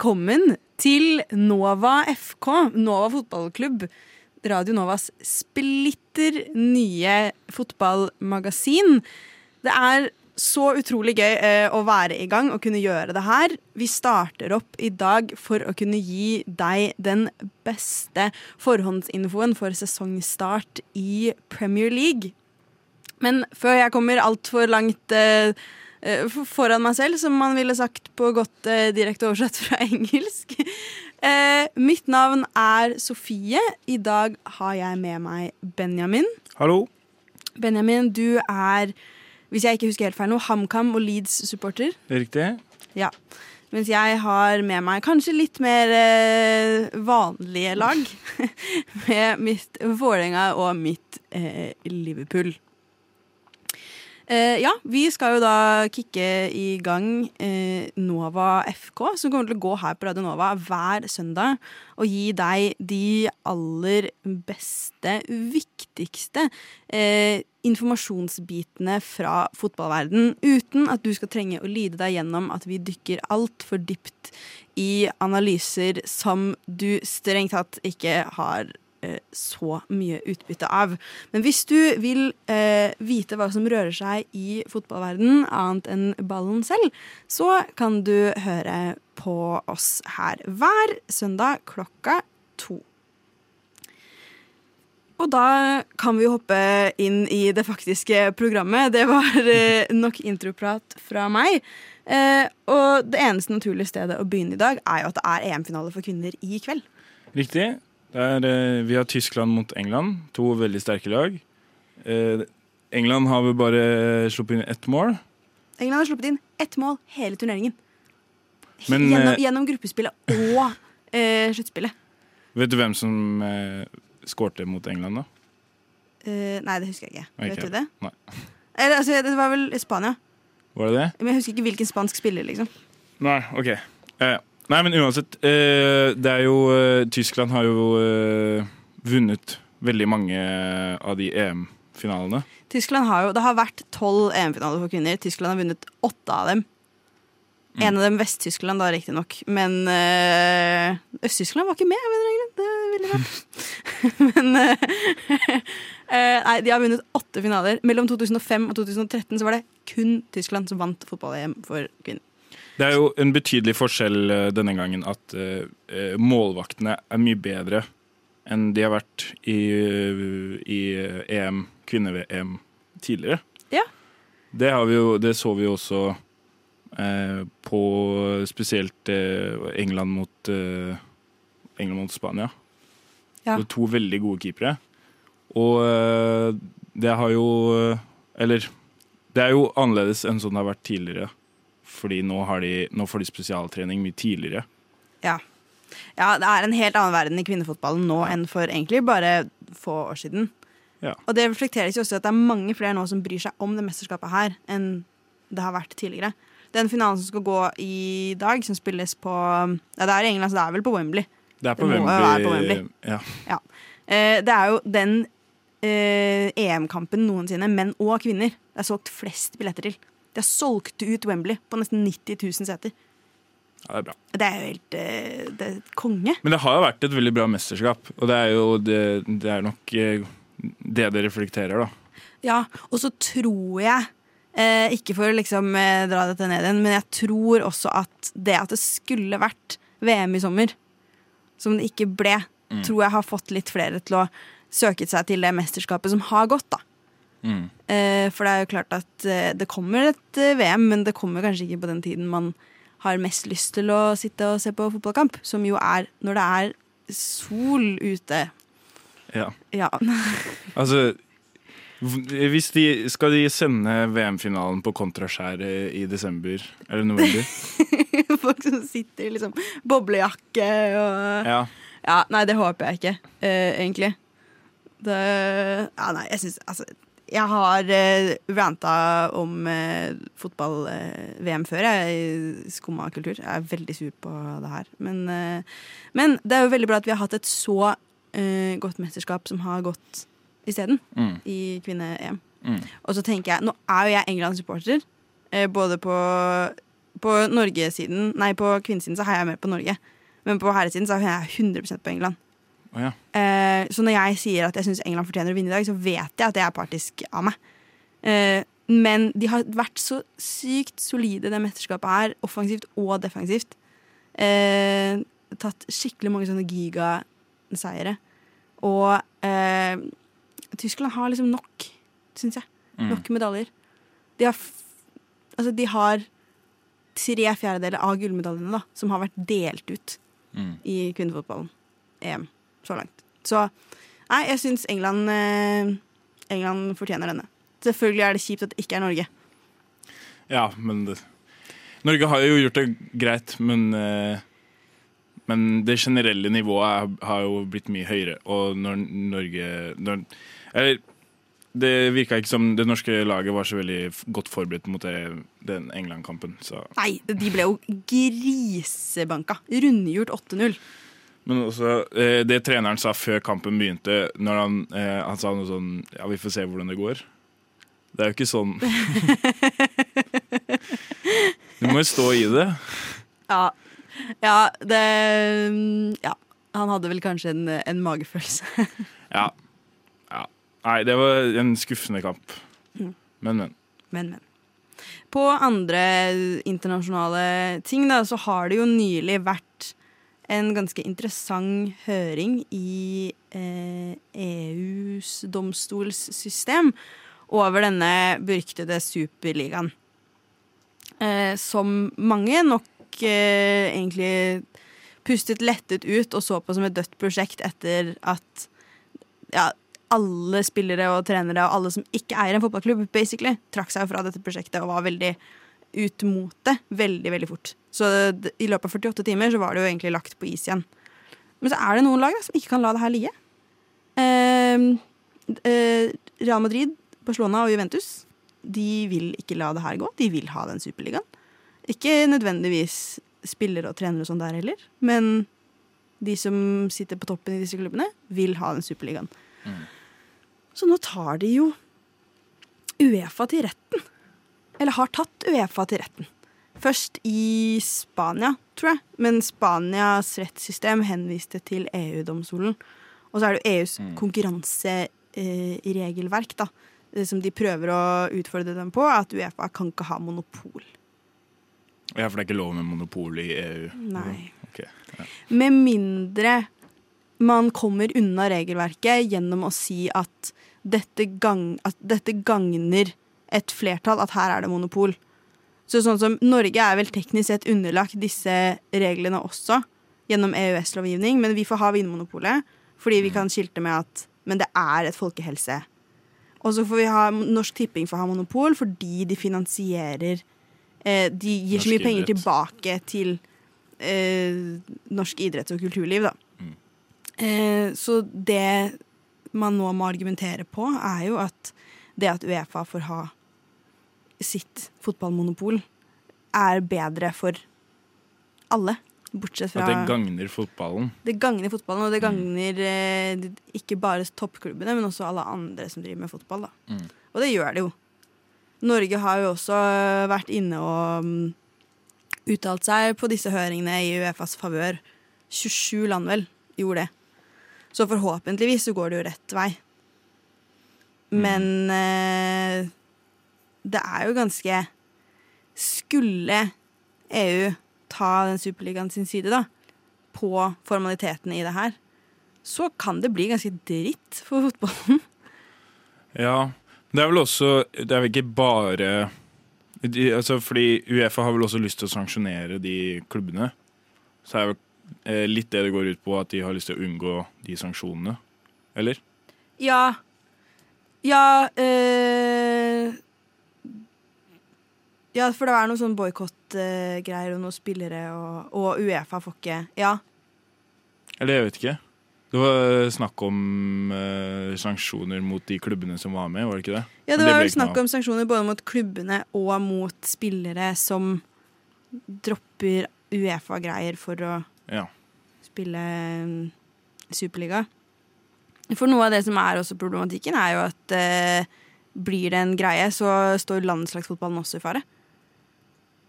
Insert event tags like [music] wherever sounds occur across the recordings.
Velkommen til Nova FK, Nova fotballklubb. Radio Novas splitter nye fotballmagasin. Det er så utrolig gøy eh, å være i gang og kunne gjøre det her. Vi starter opp i dag for å kunne gi deg den beste forhåndsinfoen for sesongstart i Premier League. Men før jeg kommer altfor langt eh, foran meg selv, som man ville sagt på godt eh, direkte oversatt fra [laughs] engelsk. Eh, mitt navn er Sofie. I dag har jeg med meg Benjamin. Hallo. Benjamin, du er, hvis jeg ikke husker helt feil nå, HamKam og Leeds-supporter. Det er riktig? Ja. Mens jeg har med meg kanskje litt mer eh, vanlige lag. [laughs] med mitt Vålerenga og mitt eh, Liverpool. Eh, ja, vi skal jo da kicke i gang eh, Nova FK, som kommer til å gå her på Radio Nova hver søndag. Og gi deg de aller beste, viktigste eh, informasjonsbitene fra fotballverden. Uten at du skal trenge å lide deg gjennom at vi dykker altfor dypt i analyser som du strengt tatt ikke har så mye utbytte av. Men hvis du vil eh, vite hva som rører seg i fotballverden annet enn ballen selv, så kan du høre på oss her hver søndag klokka to. Og da kan vi hoppe inn i det faktiske programmet. Det var eh, nok introprat fra meg. Eh, og det eneste naturlige stedet å begynne i dag er jo at det er EM-finale for kvinner i kveld. Riktig. Er, eh, vi har Tyskland mot England. To veldig sterke lag. Eh, England har vel bare sluppet inn ett mål. England har sluppet inn ett mål hele turneringen. Men, gjennom, eh, gjennom gruppespillet og eh, sluttspillet. Vet du hvem som eh, skårte mot England, da? Uh, nei, det husker jeg ikke. Okay. Vet du det? Nei. Eller, altså, det var vel Spania. Var det det? Men jeg husker ikke hvilken spansk spiller, liksom. Nei, OK. Eh, nei, men uansett. Eh, det er jo eh, Tyskland har jo eh, vunnet veldig mange av de EM-finalene. Tyskland har jo, Det har vært tolv EM-finaler for kvinner. Tyskland har vunnet åtte av dem. Mm. En av dem Vest-Tyskland, da, riktignok. Men øh, Øst-Tyskland var ikke med. Det er veldig rart. [laughs] Men øh, øh, [laughs] Nei, de har vunnet åtte finaler. Mellom 2005 og 2013 så var det kun Tyskland som vant fotball-EM for kvinner. Det er jo en betydelig forskjell eh, denne gangen at eh, eh, målvaktene er mye bedre enn de har vært i, i EM, kvinne-VM tidligere. Ja. Det, har vi jo, det så vi jo også eh, på spesielt eh, England mot eh, England mot Spania. Ja. Det var to veldig gode keepere. Og det har jo Eller det er jo annerledes enn sånn det har vært tidligere. Fordi nå, har de, nå får de spesialtrening mye tidligere. Ja. ja, det er en helt annen verden i kvinnefotballen nå enn for egentlig bare få år siden. Ja. Og det reflekteres jo også at det er mange flere nå som bryr seg om det mesterskapet her, enn det har vært tidligere. Den finalen som skal gå i dag, som spilles på Ja, det er i England, så det er vel på Wembley. Det er på Det må Wembley. være på Wembley. Ja. Eh, det er jo den eh, EM-kampen noensinne, menn og kvinner, det er solgt flest billetter til. De har solgt ut Wembley på nesten 90 000 seter. ja, det er bra. Det er jo helt eh, Det er konge. Men det har jo vært et veldig bra mesterskap, og det er jo det, det er nok eh, det det reflekterer, da. Ja, og så tror jeg eh, Ikke for å liksom eh, dra dette ned igjen, men jeg tror også at det at det skulle vært VM i sommer, som det ikke ble, Mm. tror jeg har fått litt flere til å søke seg til det mesterskapet som har gått, da. Mm. Eh, for det er jo klart at eh, det kommer et eh, VM, men det kommer kanskje ikke på den tiden man har mest lyst til å sitte og se på fotballkamp, som jo er når det er sol ute. Ja. Ja. [laughs] Altså hvis de, Skal de sende VM-finalen på kontraskjær eh, i desember eller november? [laughs] Folk som sitter i liksom boblejakke og Ja. Ja, nei, det håper jeg ikke, eh, egentlig. Det Ja, nei, jeg syns Altså, jeg har uh, ranta om eh, fotball-VM før, jeg, Skumma kultur. Jeg er veldig sur på det her. Men, eh, men det er jo veldig bra at vi har hatt et så eh, godt mesterskap som har gått isteden, Mm. i kvinne-EM. Mm. Og så tenker jeg, nå er jo jeg England-supporter, eh, både på, På Norgesiden, nei, på kvinnesiden så heier jeg mer på Norge. Men på herresiden så heier jeg 100% på England. Å ja. Eh, så når jeg sier at jeg syns England fortjener å vinne i dag, så vet jeg at det er partisk av meg. Eh, men de har vært så sykt solide, det mesterskapet her, offensivt og defensivt. Eh, tatt skikkelig mange sånne gigaseiere. Og eh, Tyskland har liksom nok, syns jeg. Mm. Nok medaljer. De har, altså, de har tre fjerdedeler av gullmedaljene da, som har vært delt ut Mm. i kvinnefotballen. EM så langt. Så nei, jeg syns England, eh, England fortjener denne. Selvfølgelig er det kjipt at det ikke er Norge. Ja, men det, Norge har jo gjort det greit, men eh, Men det generelle nivået har jo blitt mye høyere. Og når Norge når, Eller det virka ikke som det norske laget var så veldig godt forberedt mot det, den England-kampen. Nei, de ble jo grisebanka. Rundgjort 8-0. Men også eh, det treneren sa før kampen begynte, når han, eh, han sa noe sånn Ja, vi får se hvordan det går. Det er jo ikke sånn [laughs] Du må jo stå i det. Ja, ja det Ja. Han hadde vel kanskje en, en magefølelse. [laughs] Ja. ja. Nei, det var en skuffende kamp. Mm. Men, men. Men, men. På andre internasjonale ting da, så har det jo nylig vært en ganske interessant høring i eh, EUs domstolssystem over denne beryktede superligaen. Eh, som mange nok eh, egentlig pustet lettet ut og så på som et dødt prosjekt etter at ja, alle spillere og trenere og alle som ikke eier en fotballklubb, basically, trakk seg fra dette prosjektet og var veldig ut mot det veldig, veldig fort. Så i løpet av 48 timer så var det jo egentlig lagt på is igjen. Men så er det noen lag da, som ikke kan la det her ligge. Eh, eh, Real Madrid, Barcelona og Juventus de vil ikke la det her gå. De vil ha den superligaen. Ikke nødvendigvis spillere og trenere og sånn der heller, men de som sitter på toppen i disse klubbene, vil ha den superligaen. Mm. Så nå tar de jo Uefa til retten. Eller har tatt Uefa til retten. Først i Spania, tror jeg. Men Spanias rettssystem henviste til EU-domstolen. Og så er det jo EUs Mm. konkurranseregelverk da, eh, som de prøver å utfordre dem på, at Uefa kan ikke ha monopol. Ja, for det er ikke lov med monopol i EU. Nei. Okay, ja. Med mindre man kommer unna regelverket gjennom å si at dette, gang, at dette gagner et flertall, at her er det monopol. Så sånn som Norge er vel teknisk sett underlagt disse reglene også, gjennom EØS-lovgivning, men vi får ha Vinmonopolet fordi vi kan skilte med at Men det er et folkehelse. Og så får vi ha Norsk Tipping for å ha monopol fordi de finansierer eh, De gir så Norsk mye penger idrett. tilbake til eh, norsk idretts- og kulturliv, da. Mm. Eh, så det man nå må argumentere på, er jo at det at Uefa får ha sitt fotballmonopol, er bedre for alle. Bortsett fra At det gagner fotballen. det gagner fotballen, og det Mm. gagner eh, ikke bare toppklubbene, men også alle andre som driver med fotball. Mm. Og det gjør det jo. Norge har jo også vært inne og mm, uttalt seg på disse høringene i Uefas favør. 27 land vel gjorde det. Så forhåpentligvis så går det jo rett vei. Men eh, det er jo ganske Skulle EU ta den superligaen sin side, da, på formalitetene i det her, så kan det bli ganske dritt for fotballen. Ja. Det er vel også Det er vel ikke bare de, altså Fordi Uefa har vel også lyst til å sanksjonere de klubbene. Så er det vel eh, litt det det går ut på, at de har lyst til å unngå de sanksjonene. Eller? Ja. Ja eh, Ja, for det er noe sånn boikottgreier og noen spillere, og, og Uefa får ikke Ja. Eller jeg vet ikke. Det var snakk om uh, sanksjoner mot de klubbene som var med, var det ikke det? Ja, det var det snakk om sanksjoner både mot klubbene og mot spillere som dropper Uefa-greier for å Ja. spille mm, Superliga. For noe av det som er også problematikken, er jo at uh, blir det en greie, så står landslagsfotballen også i fare.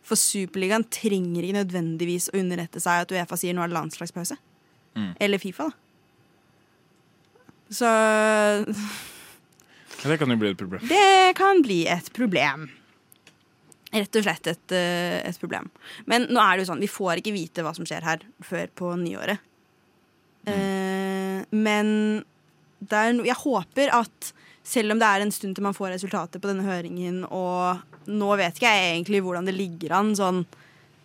For Superligaen trenger ikke nødvendigvis å underrette seg at Uefa sier nå er det landslagspause. Mm. Eller Fifa, da. Så Det kan jo bli et problem. det kan bli et problem. Rett og slett et, eh, et problem. Men nå er det jo sånn, vi får ikke vite hva som skjer her før på nyåret. Eh, men no- jeg håper at selv om det er en stund til man får resultatet på denne høringen, og nå vet ikke jeg egentlig hvordan det ligger an, sånn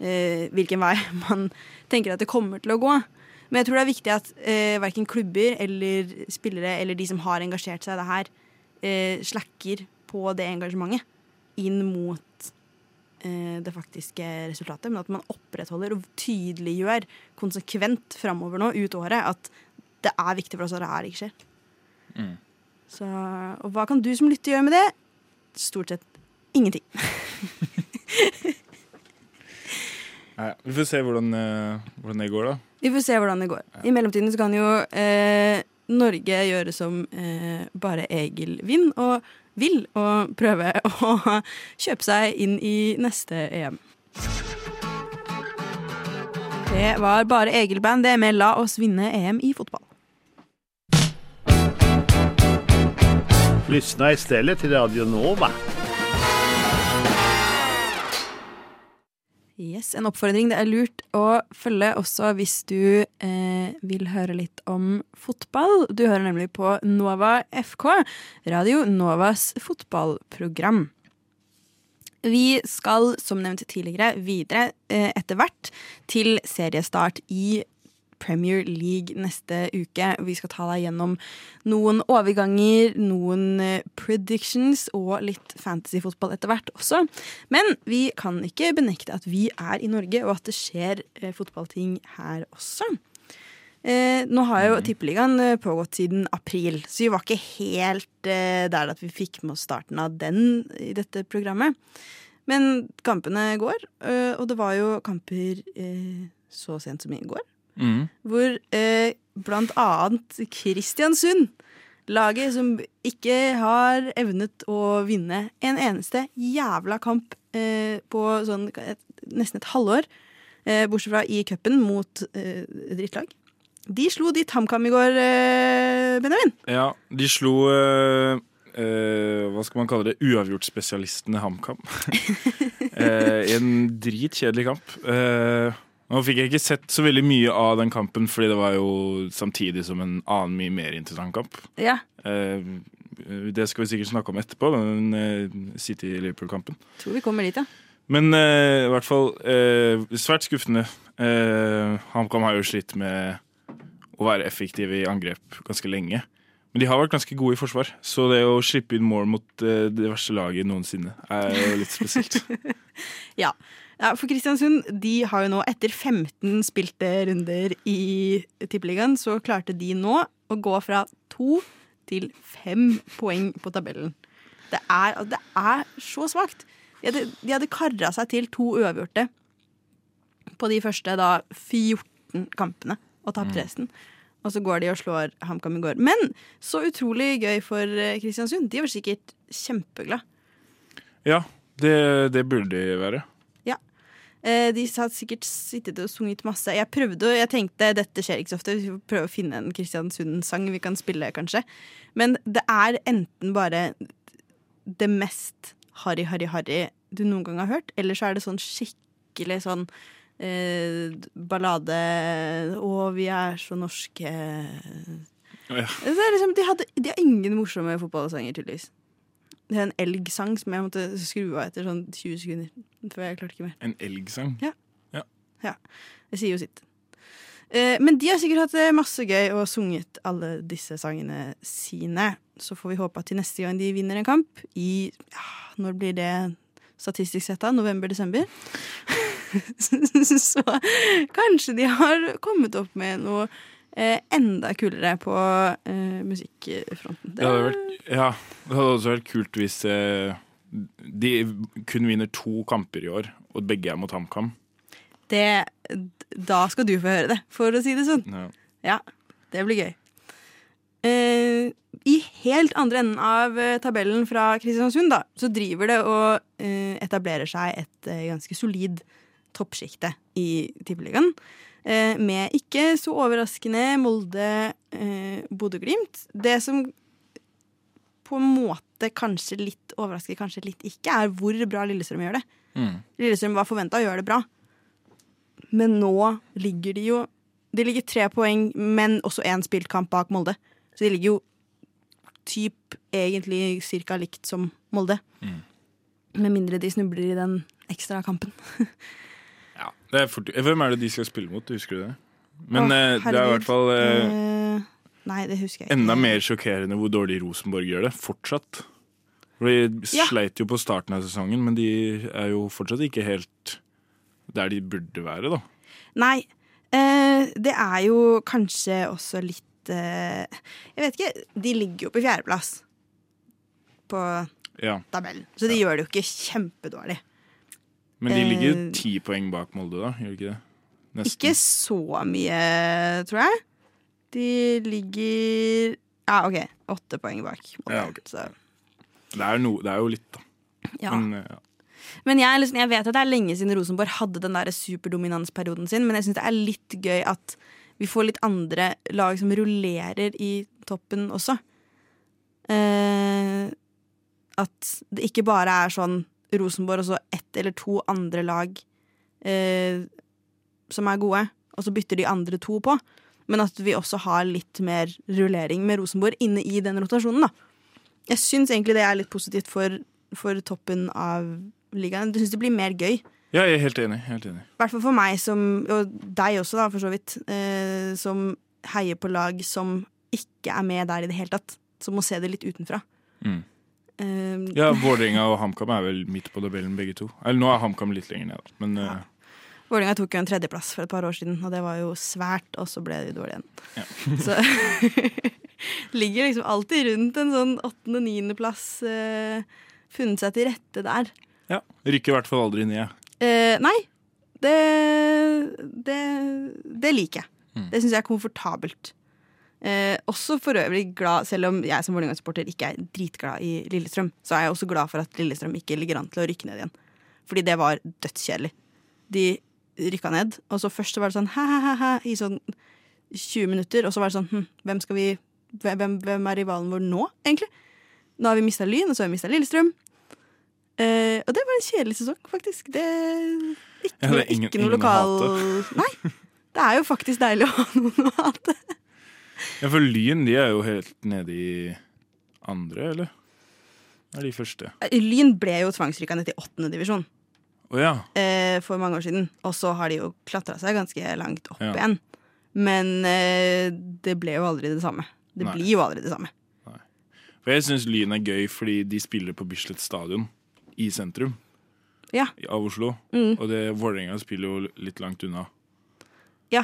eh, hvilken vei [laughs] man tenker at det kommer til å gå. Men jeg tror det er viktig at eh, verken klubber eller spillere eller de som har engasjert seg i det her, eh, slakker på det engasjementet inn mot eh, det faktiske resultatet. Men at man opprettholder og tydeliggjør konsekvent framover nå ut året at det er viktig for oss at det her ikke skjer. Mm. Så, og hva kan du som lytter gjøre med det? Stort sett ingenting. [laughs] Nei, vi får se hvordan, eh, hvordan det går, da. Vi får se hvordan det går. I mellomtiden så kan jo eh, Norge gjøre som eh, bare Egil Vind og vil, og prøve [laughs] å kjøpe seg inn i neste EM. Det var bare Egil-band det med 'La oss vinne EM i fotball'. Lyssna istället till Radio Nova. Yes, En oppfordring det er lurt å følge også hvis du eh, vil høre litt om fotball. Du hører nemlig på Nova FK, Radio Novas fotballprogram. Vi skal, som nevnt tidligere, videre eh, etter hvert til seriestart i Premier League neste uke. Vi skal ta deg gjennom noen overganger, noen eh, predictions og litt fantasyfotball etter hvert også. Men vi kan ikke benekte at vi er i Norge, og at det skjer eh, fotballting her også. Eh, nå har jo Tippeligaen eh, pågått siden april, så vi var ikke helt eh, der at vi fikk med oss starten av den i dette programmet. Men kampene går, eh, og det var jo kamper så sent som i går Mm. hvor eh, blant annet Kristiansund, laget som ikke har evnet å vinne en eneste jævla kamp eh, på sånn et, nesten et halvår, eh, bortsett fra i cupen mot eh, drittlag. De slo ditt HamKam i går, eh, Benjamin. Ja, de slo eh, eh, Hva skal man kalle det? Uavgjortspesialistene HamKam. [laughs] uh, en dritkjedelig kamp. Eh, nå fikk jeg ikke sett så veldig mye av den kampen, fordi det var jo samtidig som en annen mye mer interessant kamp. Ja, Eh, det skal vi sikkert snakke om etterpå, den eh, City-Liverpool-kampen. tror vi kommer dit, ja. Men eh, i hvert fall eh, svært skuffende. Uh, HamKam har jo slitt med å være effektive i angrep ganske lenge. Men de har vært ganske gode i forsvar, så det å slippe inn mål mot det verste laget noensinne er jo litt spesielt. [laughs] Ja. Ja, for Kristiansund de har jo nå, etter 15 spilte runder i Tippeligaen, så klarte de nå å gå fra to til fem poeng på tabellen. Det er, det er så svakt. De hadde, de hadde kara seg til to uavgjorte på de første da 14 kampene og tapt resten. Og så går de og slår HamKam i går. Men så utrolig gøy for eh, Kristiansund. De var sikkert kjempeglade. Ja, det, det burde de være. Eh, De har sikkert sittet og sunget masse. Jeg prøvde, og jeg tenkte dette skjer ikke så ofte. Vi får prøve å finne en Kristiansund-sang vi kan spille, kanskje. Men det er enten bare det mest harry, harry, harry du noen gang har hørt, eller så er det sånn skikkelig sånn eh, ballade Å, vi er så norske Ja. det er liksom, de, hadde, de har ingen morsomme fotballsanger, tydeligvis. Det er en elgsang som jeg måtte skru av etter sånn 20 sekunder. For jeg klarte ikke mer. En elgsang. Ja. Det sier jo sitt. Eh, men de har sikkert hatt det masse gøy og sunget alle disse sangene sine. Så får vi håpe at til neste gang de vinner en kamp, i ja, Når blir det statistisk sett, da? November-desember? [laughs] så kanskje de har kommet opp med noe eh, enda kulere på eh, musikkfronten. Det hadde, vært, ja, det hadde også vært kult hvis eh, de kun vinner to kamper i år, og begge er mot HamKam. det, da skal du få høre det, for å si det sånn. Ja. Ja, det blir gøy. Eh, i helt andre enden av eh, tabellen fra Kristiansund, da, så driver det og eh, etablerer seg et eh, ganske solid toppsjikte i Tippeligaen. Eh, med ikke så overraskende Molde, eh, Bodø-Glimt. Det som på en måte kanskje litt overrasker, kanskje litt ikke, er hvor bra Lillestrøm gjør det. Mm. Lillestrøm var forventa å gjøre det bra. Men nå ligger de jo De ligger tre poeng, men også én spilt kamp bak Molde. Så de ligger jo typ egentlig cirka likt som Molde. Mm. Med mindre de snubler i den ekstra kampen. [laughs] Ja, det er fort, Hvem er det de skal spille mot? Husker du det? Men Å, eh, det er i hvert fall eh, Eh, Nei, det husker jeg ikke. enda mer sjokkerende hvor dårlig Rosenborg gjør det. Fortsatt. For De Ja. sleit jo på starten av sesongen, men de er jo fortsatt ikke helt der de burde være, da. Nei. Eh, det er jo kanskje også litt eh, Jeg vet ikke. De ligger jo på fjerdeplass på Ja. tabellen, så de gjør det jo ikke kjempedårlig. Men de ligger Eh, ti poeng bak Molde, da. Gjør de ikke det? Nesten. Ikke så mye, tror jeg. De ligger Ja, OK. Åtte poeng bak. Molde. Ja, okay. Så, Det, er no, det er jo litt, da. ja. Men, eh, ja. Men jeg, liksom, jeg vet at det er lenge siden Rosenborg hadde den der superdominansperioden sin, men jeg syns det er litt gøy at vi får litt andre lag som rullerer i toppen også. Eh, at det ikke bare er sånn Rosenborg og så ett eller to andre lag eh, som er gode, og så bytter de andre to på. Men at vi også har litt mer rullering med Rosenborg inne i den rotasjonen. da. Jeg syns egentlig det er litt positivt for, for toppen av ligaen. Jeg syns det blir mer gøy. ja, jeg er helt enig. Helt enig. I hvert fall for meg som, og deg også, da, for så vidt, eh, som heier på lag som ikke er med der i det hele tatt. Som må se det litt utenfra. Mm. Eh, Ja, Vålerenga og HamKam er vel midt på tabellen, begge to. Eller nå er HamKam litt lenger ned, men men eh, Vålerenga tok jo en tredjeplass for et par år siden, og det var jo svært, og så ble de dårlige igjen. Ja. Så [laughs] ligger liksom alltid rundt en sånn åttende-niendeplass, uh, funnet seg til rette der. ja. Rykker i hvert fall aldri ned. Uh, nei, det, det, det liker jeg. Mm. Det syns jeg er komfortabelt. Eh, også for øvrig glad, selv om jeg som Vålerenga-supporter ikke er dritglad i Lillestrøm, så er jeg også glad for at Lillestrøm ikke ligger an til å rykke ned igjen. Fordi det var dødskjedelig. De rykka ned, og så først så var det sånn hæ-hæ-hæ i sånn 20 minutter, og så var det sånn hm, hvem skal vi hvem, hvem er rivalen vår nå, egentlig? Nå har vi mista Lyn, og så har vi mista Lillestrøm. Eh, og det var en kjedelig sesong, faktisk. Det Ikke, Ja, det ingen- ikke noe lokal Nei. Det er jo faktisk deilig å ha noen å hate. Ja, for Lyn de er jo helt nede i andre, eller? Er de første? Lyn ble jo tvangsrykka ned til åttende divisjon Å ja. eh, for mange år siden. Og så har de jo klatra seg ganske langt opp Ja. igjen. Men eh, det ble jo aldri det samme. Det Nei. blir jo aldri det samme. Nei. For jeg syns Lyn er gøy fordi de spiller på Bislett stadion i sentrum Ja. av Oslo. Mm. Og det Vålerenga spiller jo litt langt unna. Ja.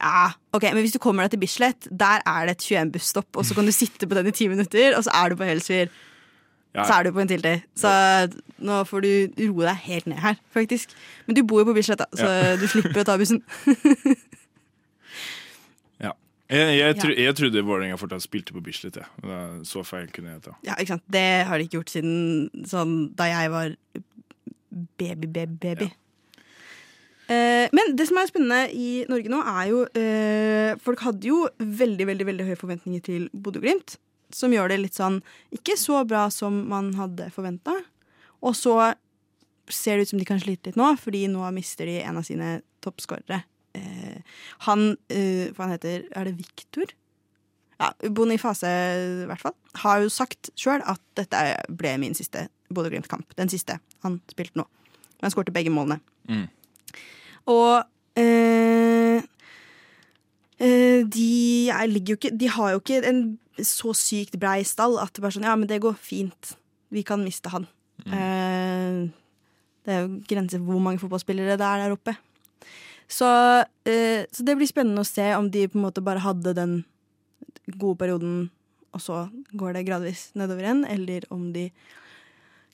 Ja, ok, Men hvis du kommer deg til Bislett, der er det et 21-busstopp, og så kan du sitte på den i ti minutter, og så er du på Helsfyr. Ja, Så er du på en tiltid. Så nå får du roe deg helt ned her, faktisk. Men du bor jo på Bislett, da, så du slipper å ta bussen. [laughs] [laughs] Jeg, jeg, tro, jeg trodde Vålerenga fortsatt spilte på Bislett. Ja. Så feil kunne jeg ta. Ja, ikke sant? Det har de ikke gjort siden sånn, da jeg var baby-baby-baby. Eh, men det som er spennende i Norge nå, er jo eh, Folk hadde jo veldig veldig, veldig høye forventninger til Bodø-Glimt. Som gjør det litt sånn ikke så bra som man hadde forventa. Og så ser det ut som de kan slite litt nå, fordi nå mister de en av sine toppskårere. Eh, han eh, Hva han heter Er det Viktor? ja, Boniface i hvert fall, har jo sagt sjøl at dette ble min siste Bodø-Glimt-kamp. Den siste han spilte nå. Han skårte begge målene. Mm. Og eh, eh, de ligger jo ikke De har jo ikke en så sykt brei stall at det bare sånn Ja, men det går fint. Vi kan miste han. Eh, det er jo grenser for hvor mange fotballspillere det er der oppe. Så, eh, så det blir spennende å se om de på en måte bare hadde den gode perioden, og så går det gradvis nedover igjen, eller om de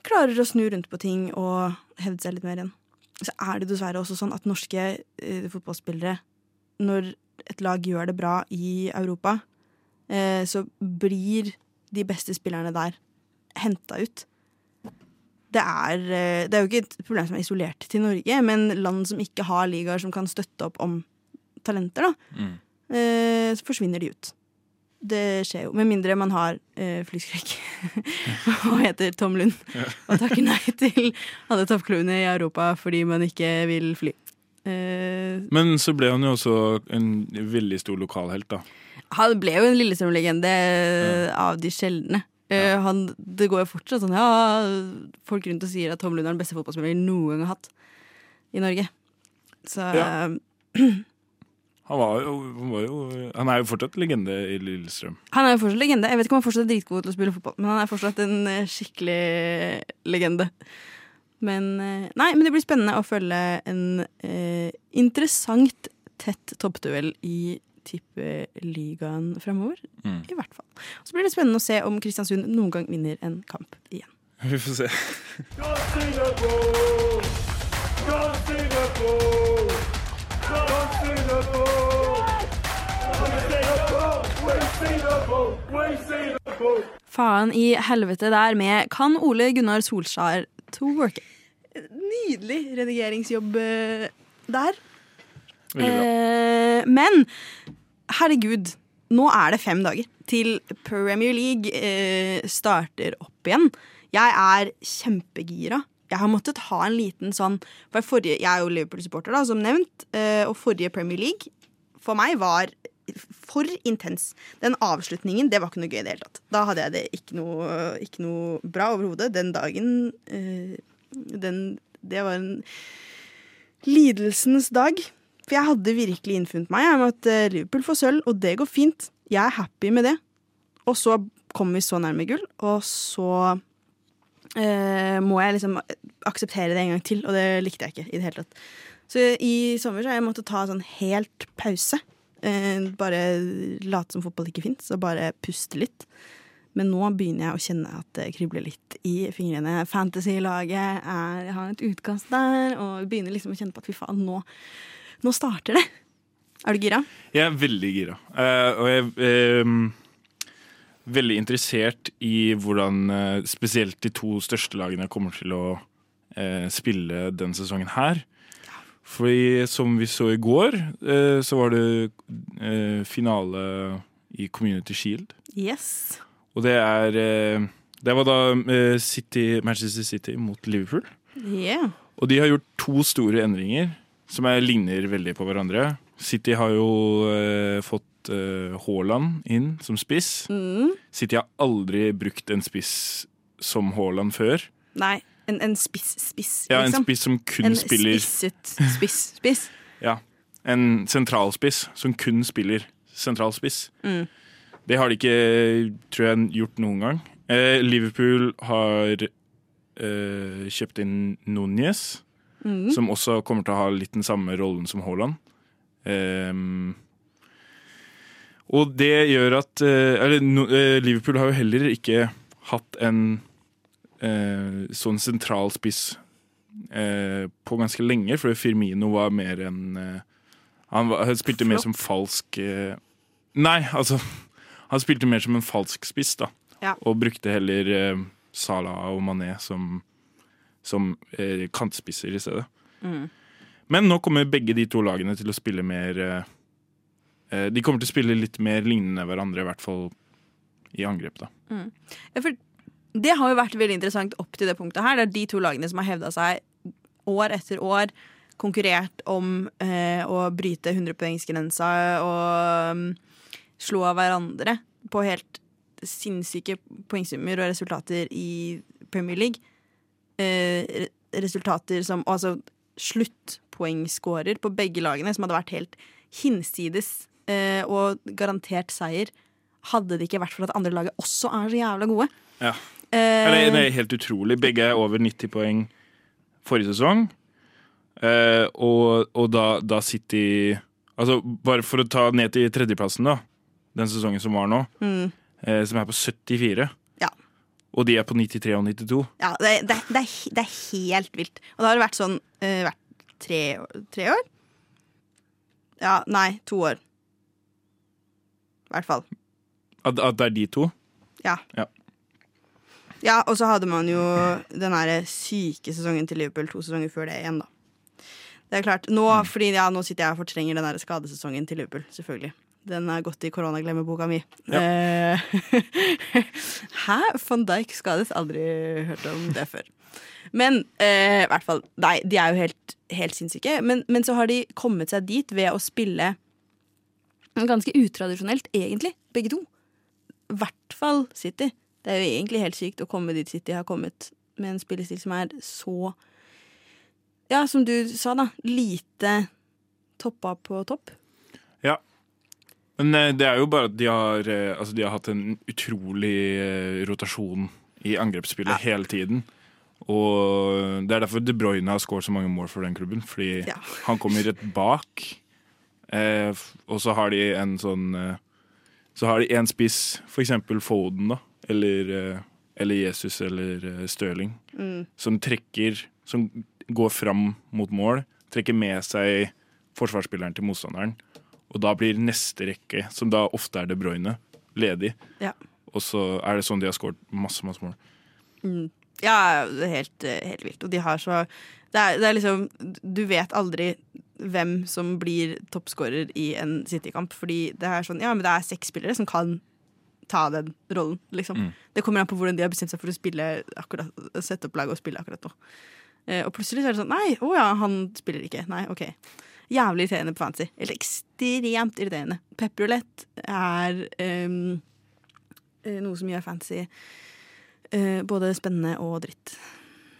klarer å snu rundt på ting og hevde seg litt mer igjen. Så er det dessverre også sånn at norske eh, fotballspillere, når et lag gjør det bra i Europa, eh, så blir de beste spillerne der henta ut. Det er, eh, det er jo ikke et problem som er isolert til Norge, men land som ikke har ligaer som kan støtte opp om talenter, da, Mm. eh, så forsvinner de ut. Det skjer jo, med mindre man har eh, flyskrekk [laughs] og heter Tom Lund og takker nei til alle toppklubbene i Europa fordi man ikke vil fly. Eh, Men så ble han jo også en veldig stor lokalhelt, da. han ble jo en Lillestrøm-legende av de sjeldne. Ja. han, det går jo fortsatt sånn ja, Folk rundt og sier at Tom Lund er den beste fotballspilleren vi noen gang har hatt i Norge. Så Ja. [clears throat] Han, var jo, han, var jo, han er jo fortsatt legende i Lillestrøm. Han er jo fortsatt legende. Jeg vet ikke om han fortsatt er dritgod til å spille fotball, men han er fortsatt en eh, skikkelig legende. Men eh, Nei, men det blir spennende å følge en eh, interessant tett toppduell i tippeligaen fremover. Mm. I hvert fall. Så blir det spennende å se om Kristiansund noen gang vinner en kamp igjen. [laughs] Vi får se. Go Faen i helvete der med Kan Ole Gunnar Solskjær work Nydelig redigeringsjobb eh, der. Eh, men herregud, nå er det fem dager til Premier League eh, starter opp igjen. Jeg er kjempegira. Jeg har måttet ha en liten sånn for forrige, Jeg er jo Liverpool-supporter, da, som nevnt. eh, og forrige Premier League for meg var for intens. Den avslutningen, det var ikke noe gøy i det hele tatt. Da hadde jeg det ikke noe, ikke noe bra overhodet. Den dagen eh, den, Det var en lidelsens dag. For jeg hadde virkelig innfunnet meg med at eh, Liverpool får sølv, og det går fint. Jeg er happy med det. Og så kom vi så nærme gull, og så eh, må jeg liksom akseptere det en gang til, og det likte jeg ikke i det hele tatt. Så i sommer så har jeg måttet ta sånn helt pause. Eh, bare late som fotball ikke fins, og bare puste litt. Men nå begynner jeg å kjenne at det kribler litt i fingrene. Fantasy-laget har et utkast der, og begynner liksom å kjenne på at fy faen, nå, nå starter det. Er du gira? Jeg er veldig gira. Uh, og jeg ehm, veldig interessert i hvordan eh, spesielt de to største lagene kommer til å eh, spille den sesongen her. Fordi som vi så i går, eh, så var det eh, finale i Community Shield. Yes. Og det er Det var da City, Manchester City mot Liverpool. Yeah. Og de har gjort to store endringer som er, ligner veldig på hverandre. City har jo eh, fått eh, Haaland inn som spiss. Mm. City har aldri brukt en spiss som Haaland før. Nei, en, en spiss-spiss, Ja, En liksom. spiss som kun En spiller spisset spiss-spiss. [laughs] Ja, En sentralspiss som kun spiller sentralspiss. Mm. Det har de ikke, tror jeg, gjort noen gang. Eh, Liverpool har eh, kjøpt inn Núñez, Mm. som også kommer til å ha litt den samme rollen som Haaland. Ehm, og det gjør at eh, Eller eh, Liverpool har jo heller ikke hatt en eh, sånn sentral spiss eh, på ganske lenge, for Firmino var mer enn eh, Han, var, han spilte mer som falsk eh, Nei, altså Han spilte mer som en falsk spiss, da. Ja. Og brukte heller eh, Salah og Mané som, som kantspisser i stedet. Mm. Men nå kommer begge de to lagene til å spille mer eh, De kommer til å spille litt mer lignende hverandre, i hvert fall i angrep, da. Ja, for det har jo vært veldig interessant opp til det punktet her. Det er de to lagene som har hevda seg år etter år, konkurrert om eh, å bryte 100-poengsgrensa og um, slå hverandre på helt sinnssyke poengsummer og resultater i Premier League. Eh, resultater som Altså sluttpoengscorer på begge lagene, som hadde vært helt hinsides eh, og garantert seier. Hadde det ikke vært for at andre laget også er så jævla gode. Ja. Eh, Det, det er helt utrolig. Begge er over 90 poeng forrige sesong. Eh, og og da, da City Altså, bare for å ta ned til tredjeplassen, da. Den sesongen som var nå. Mm. Eh, som er på 74. Ja. Og de er på 93 og 92. Ja, det, det, det, er, det er helt vilt. Og det har vært sånn eh, hvert tre, tre år? Ja, nei, to år. I hvert fall. At, at det er de to? Ja. Ja. Ja, og så hadde man jo den der syke sesongen til Liverpool to sesonger før det igjen, da. Det er klart. Nå, fordi, ja, nå sitter jeg og fortrenger den der skadesesongen til Liverpool, selvfølgelig. Den er gått i koronaglemmeboka mi. Ja. [laughs] Hæ? Van Dijk skadet? Aldri hørt om det før. Men eh, i hvert fall, nei, de er jo helt, helt sinnssyke. Men, men så har de kommet seg dit ved å spille ganske utradisjonelt, egentlig, begge to. I hvert fall City. Det er jo egentlig helt sykt å komme dit City har kommet med en spillestil som er så Ja, som du sa, da. Lite toppa på topp. Ja. Men eh, det er jo bare at de har, eh, altså, de har hatt en utrolig eh, rotasjon i angrepsspillet hele tiden. Og det er derfor De Bruyne har skåret så mange mål for den klubben. Fordi Ja. han kommer rett bak. Eh, og så har de en sånn eh, Så har de en spiss, eksempel Foden, da. Eller, eh, eller Jesus eller eh, Stirling. Som trekker Som går fram mot mål. Trekker med seg forsvarsspilleren til motstanderen. Og da blir neste rekke, som da ofte er De Bruyne, ledig. Ja. Og så er det sånn de har skåret masse, masse mål. Ja, det er helt, helt vilt. Og de har så det er, det er liksom Du vet aldri hvem som blir toppskårer i en City-kamp, fordi det er sånn Ja, men det er seks spillere som kan ta den rollen, liksom. Det kommer an på hvordan de har bestemt seg for å spille akkurat, sette opp laget og spille akkurat nå. Eh, og plutselig så er det sånn Nei, å ja, han spiller ikke. Nei, OK. Jævlig irriterende på fancy. Eller ekstremt irriterende. Pepperulett er eh, noe som gjør fancy uh, både spennende og dritt.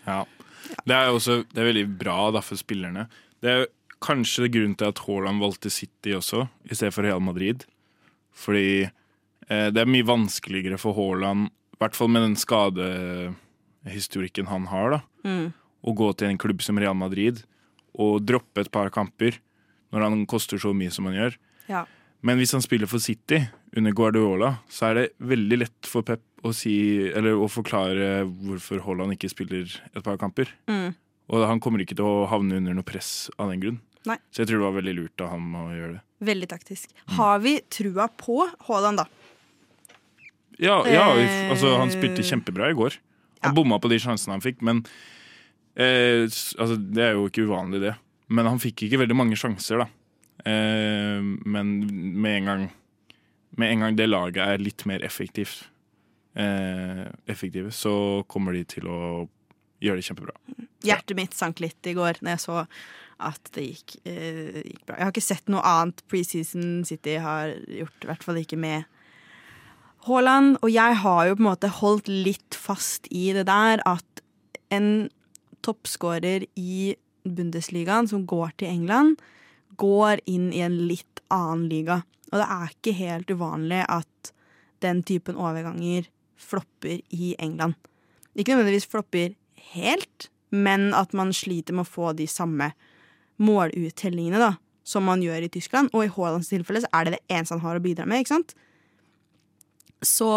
Ja. Det er jo også det er veldig bra da, for spillerne. Det er kanskje det er grunnen til at Haaland valgte City også, i stedet for Real Madrid. Fordi eh, det er mye vanskeligere for Haaland, i hvert fall med den skadehistorikken han har, da, å gå til en klubb som Real Madrid og droppe et par kamper når han koster så mye som han gjør. Ja. Men hvis han spiller for City under Guardiola, så er det veldig lett for Pep å, si, eller å forklare hvorfor Haaland ikke spiller et par kamper. Og han kommer ikke til å havne under noe press av den grunn. Nei. Så jeg tror det var veldig lurt av ham å gjøre det. Veldig taktisk. Har vi trua på Haaland, da? Ja, ja Eh, altså han spilte kjempebra i går. Han ja. bomma på de sjansene han fikk, men eh, altså, Det er jo ikke uvanlig, det. Men han fikk ikke veldig mange sjanser, da. Eh, men med en gang Med en gang det laget er litt mer effektivt, eh, effektive, så kommer de til å gjøre det kjempebra. Hjertet mitt sank litt i går når jeg så at det gikk, eh, gikk bra. Jeg har ikke sett noe annet preseason City har gjort, i hvert fall ikke med Haaland. Og jeg har jo på en måte holdt litt fast i det der at en toppskårer i Bundesligaen som går til England, går inn i en litt annen liga. Og det er ikke helt uvanlig at den typen overganger flopper i England. Ikke nødvendigvis flopper helt, men at man sliter med å få de samme måluttellingene da, som man gjør i Tyskland. Og i Haalands tilfelle så er det det eneste han har å bidra med. ikke sant? Så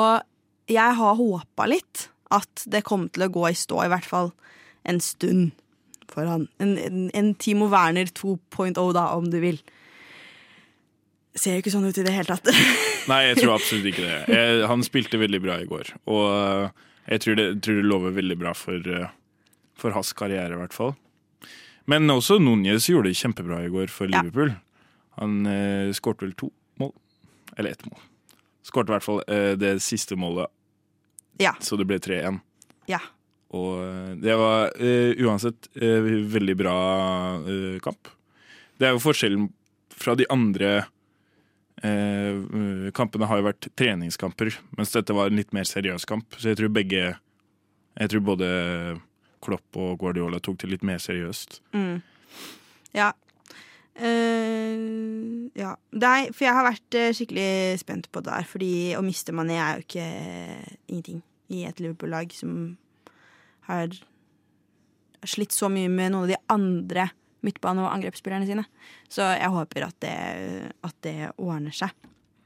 jeg har håpa litt at det kom til å gå i stå, i hvert fall en stund for han. En, en, en Timo Werner 2.0, da, om du vil. Ser jo ikke sånn ut i det hele tatt. [laughs] Nei, jeg tror absolutt ikke det. Jeg, han spilte veldig bra i går. Og jeg tror det, tror det lover veldig bra for, eh, for hans karriere, i hvert fall. Men også Núñez gjorde det kjempebra i går for. Liverpool. Han eh, skårte vel to mål. Eller ett mål. Skårte i hvert fall eh, det siste målet, ja. så det ble 3-1. ja. Og eh, det var eh, uansett eh, veldig bra eh, kamp. Det er jo forskjellen fra de andre eh, eh, kampene har jo vært treningskamper, mens dette var en litt mer seriøs kamp. Så jeg tror begge Jeg tror både Klopp og Guardiola tok det litt mer seriøst. Ja. Uh, ja. Nei, for jeg har vært eh, skikkelig spent på det der. Fordi å miste Mané er jo ikke eh, ingenting i et Liverpool-lag som har slitt så mye med noen av de andre midtbane- og angrepsspillerne sine. Så jeg håper at det, at det ordner seg.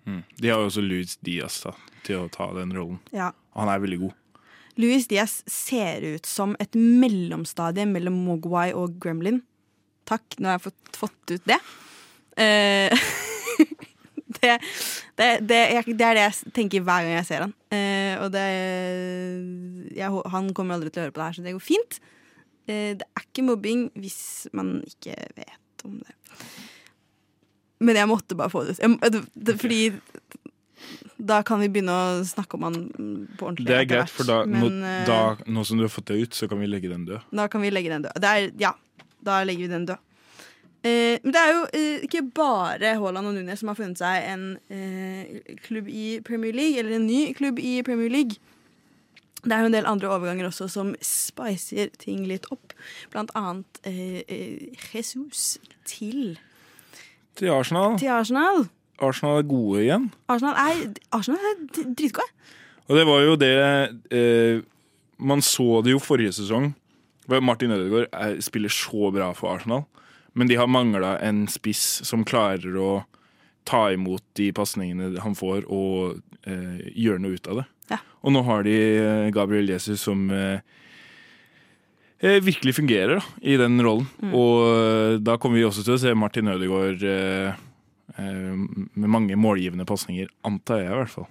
De har jo også Luis Diaz da, til å ta den rollen. Ja. Han er veldig god. Louis Diaz ser ut som et mellomstadie mellom Mogwai og Gremlin. Takk, nå har jeg fått, fått ut det. Eh, [laughs] det, det, det, jeg, det er det jeg tenker hver gang jeg ser han. Eh, og det jeg, Han kommer aldri til å høre på det her, så det går fint. Eh, det er ikke mobbing hvis man ikke vet om det. Men jeg måtte bare få det ut. Fordi da kan vi begynne å snakke om han på ordentlig. Det er greit, for da, Men, nå, da, nå som du har fått det ut, så kan vi legge den død. da kan vi legge den død. Det er, ja, da legger vi den død. Eh, men det er jo eh, ikke bare Haaland og Nunes som har funnet seg en eh, klubb i Premier League, eller en ny klubb i Premier League. Det er jo en del andre overganger også som spicer ting litt opp. Blant annet eh, eh, Jesus til, Til Arsenal. til Arsenal. Arsenal er gode igjen. Arsenal er, Arsenal er dritgode. Og det var jo det eh, Man så det jo forrige sesong. Martin Ødegaard er, spiller så bra for Arsenal, men de har mangla en spiss som klarer å ta imot de pasningene han får, og eh, gjøre noe ut av det. Ja. Og nå har de eh, Gabriel Jesus som eh, eh, virkelig fungerer da, i den rollen. Og eh, da kommer vi også til å se Martin Ødegaard med mange målgivende pasninger, antar jeg i hvert fall.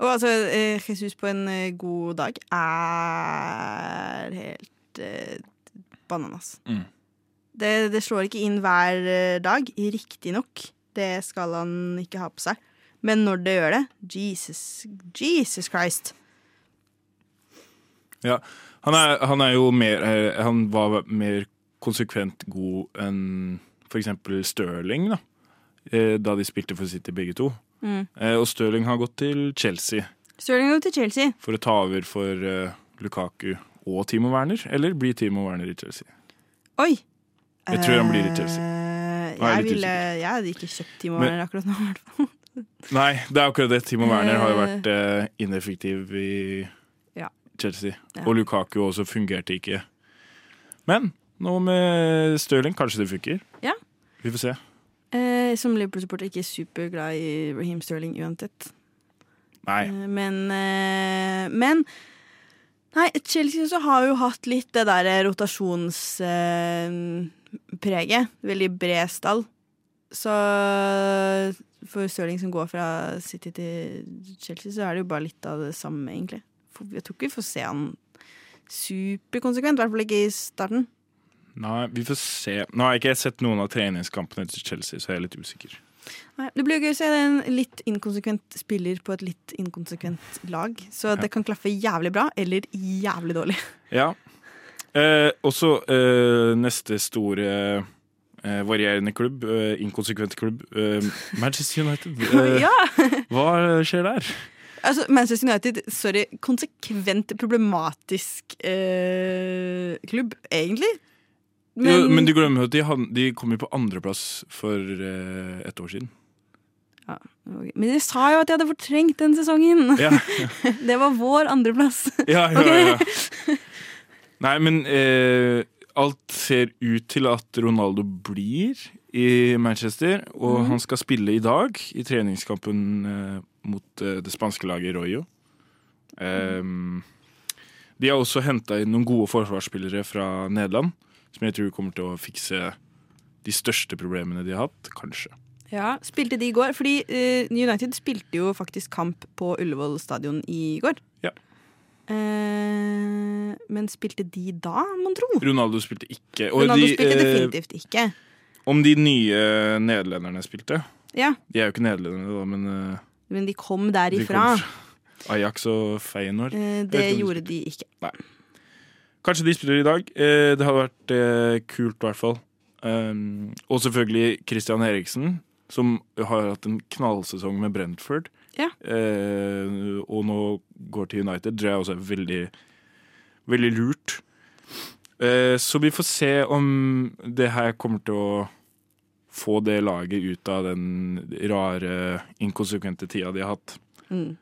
Og altså, eh, Jesus på en eh, god dag er helt eh, bananas. Mm. Det, det slår ikke inn hver eh, dag, riktignok. Det skal han ikke ha på seg. Men når det gjør det, Jesus, Jesus Christ. Ja, han er, han er jo mer eh, Han var mer konsekvent god enn for eksempel Stirling, da. Eh, Da de spilte for City begge to. Mm. Eh, Og Stirling har gått til Chelsea Stirling gått til Chelsea. for å ta over for eh, Lukaku og Timo Werner. Eller blir Timo Werner i Chelsea? Oi! Jeg tror han blir i Chelsea. Jeg ville, jeg hadde ikke kjøpt Timo Men- Werner akkurat nå. i hvert fall. [laughs] Nei, det er akkurat det. Timo Werner har jo vært eh, ineffektiv i Ja. Chelsea. Ja. Og Lukaku også fungerte ikke. Men nå med Stirling, kanskje det funker. Ja. Vi får se. Eh, som Liverpool-supporter ikke superglad i Raheem Sterling uansett. Nei. Eh, Men, eh, men Nei, Chelsea også har jo hatt litt det der rotasjonspreget. Veldig bred stall. Så for Stirling som går fra City til Chelsea, så er det jo bare litt av det samme, egentlig. Jeg tror ikke vi får se han superkonsekvent, i hvert fall ikke i starten. Nei, vi får se. Nå har jeg ikke sett noen av treningskampene til Chelsea, så jeg er litt usikker. Nei, det blir jo gøy å se en litt inkonsekvent spiller på et litt inkonsekvent lag. Så det kan klaffe jævlig bra, eller jævlig dårlig. Ja. Eh, også eh, neste store eh, varierende klubb, eh, inkonsekvent klubb, eh, Manchester United. [laughs] Eh, ja! Hva skjer der? Altså, Manchester United, sorry, konsekvent problematisk eh, klubb, egentlig. Men, jo, men du glemmer at de, de kom jo på andreplass for uh, et år siden. ja, okay. Men jeg sa jo at jeg hadde fortrengt den sesongen! Ja, [laughs] Det var vår andreplass. ja, ja. Ok. ja. [laughs] Nei, men uh, alt ser ut til at Ronaldo blir i Manchester, og han skal spille i dag i treningskampen uh, mot uh, det spanske laget Royo. Um, de har også henta inn noen gode forsvarsspillere fra Nederland, som jeg tror kommer til å fikse de største problemene de har hatt, kanskje. Ja, Spilte de i går? Fordi uh, United spilte jo faktisk kamp på Ullevål stadion i går. Ja. Uh, men spilte de da, mon tro? Ronaldo spilte ikke. Og Ronaldo de, spilte eh, definitivt ikke. om de nye nederlenderne spilte Ja, De er jo ikke nederlendere, da, men uh, Men de kom de derifra. kommer fra Ajax og Feyenoord. Det de gjorde de ikke. Kanskje de spiller i dag. Eh, det hadde vært eh, kult, i hvert fall. Um, og selvfølgelig Christian Eriksen, som har hatt en knallsesong med Brentford. Ja. Eh, og nå går til United. Det er også veldig, veldig lurt. Eh, så vi får se om det her kommer til å få det laget ut av den rare, inkonsekvente tida de har hatt. Mm.